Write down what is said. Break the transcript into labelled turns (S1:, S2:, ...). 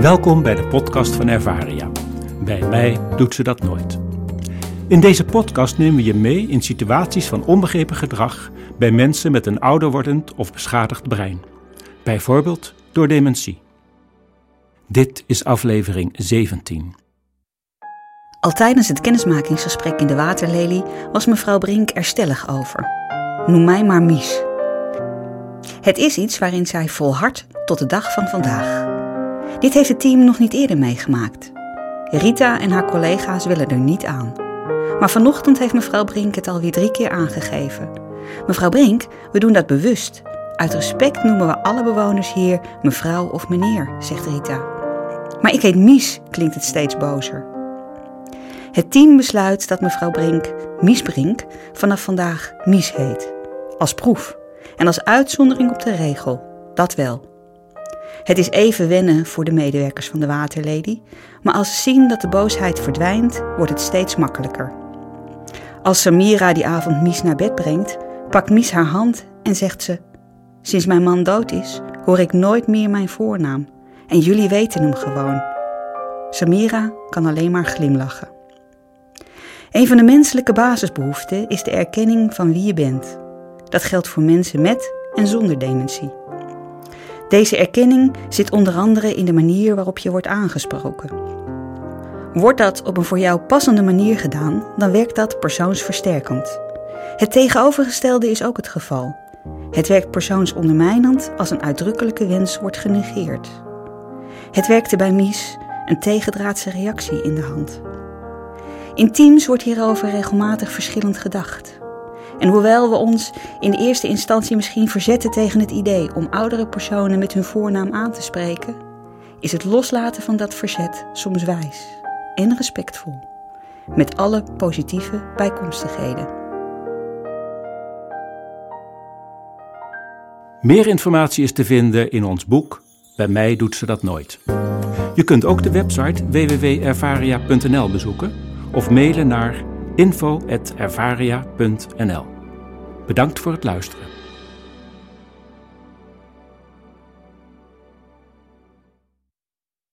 S1: Welkom bij de podcast van Ervaria. Bij mij doet ze dat nooit. In deze podcast nemen we je mee in situaties van onbegrepen gedrag bij mensen met een ouder wordend of beschadigd brein. Bijvoorbeeld door dementie. Dit is aflevering 17.
S2: Al tijdens het kennismakingsgesprek in de waterlelie was mevrouw Brink er stellig over. Noem mij maar Mies. Het is iets waarin zij volhardt tot de dag van vandaag. Dit heeft het team nog niet eerder meegemaakt. Rita en haar collega's willen er niet aan. Maar vanochtend heeft mevrouw Brink het alweer drie keer aangegeven. Mevrouw Brink, we doen dat bewust. Uit respect noemen we alle bewoners hier mevrouw of meneer, zegt Rita. Maar ik heet Mies, klinkt het steeds bozer. Het team besluit dat mevrouw Brink, Mies Brink, vanaf vandaag Mies heet. Als proef en als uitzondering op de regel. Dat wel. Het is even wennen voor de medewerkers van de Waterlady, maar als ze zien dat de boosheid verdwijnt, wordt het steeds makkelijker. Als Samira die avond Mies naar bed brengt, pakt Mies haar hand en zegt ze: Sinds mijn man dood is, hoor ik nooit meer mijn voornaam en jullie weten hem gewoon. Samira kan alleen maar glimlachen. Een van de menselijke basisbehoeften is de erkenning van wie je bent. Dat geldt voor mensen met en zonder dementie. Deze erkenning zit onder andere in de manier waarop je wordt aangesproken. Wordt dat op een voor jou passende manier gedaan, dan werkt dat persoonsversterkend. Het tegenovergestelde is ook het geval. Het werkt persoonsondermijnend als een uitdrukkelijke wens wordt genegeerd. Het werkte bij Mies een tegendraadse reactie in de hand. In teams wordt hierover regelmatig verschillend gedacht. En hoewel we ons in de eerste instantie misschien verzetten tegen het idee om oudere personen met hun voornaam aan te spreken, is het loslaten van dat verzet soms wijs en respectvol, met alle positieve bijkomstigheden.
S1: Meer informatie is te vinden in ons boek Bij mij doet ze dat nooit. Je kunt ook de website www.ervaria.nl bezoeken of mailen naar info.ervaria.nl. Bedankt voor het luisteren.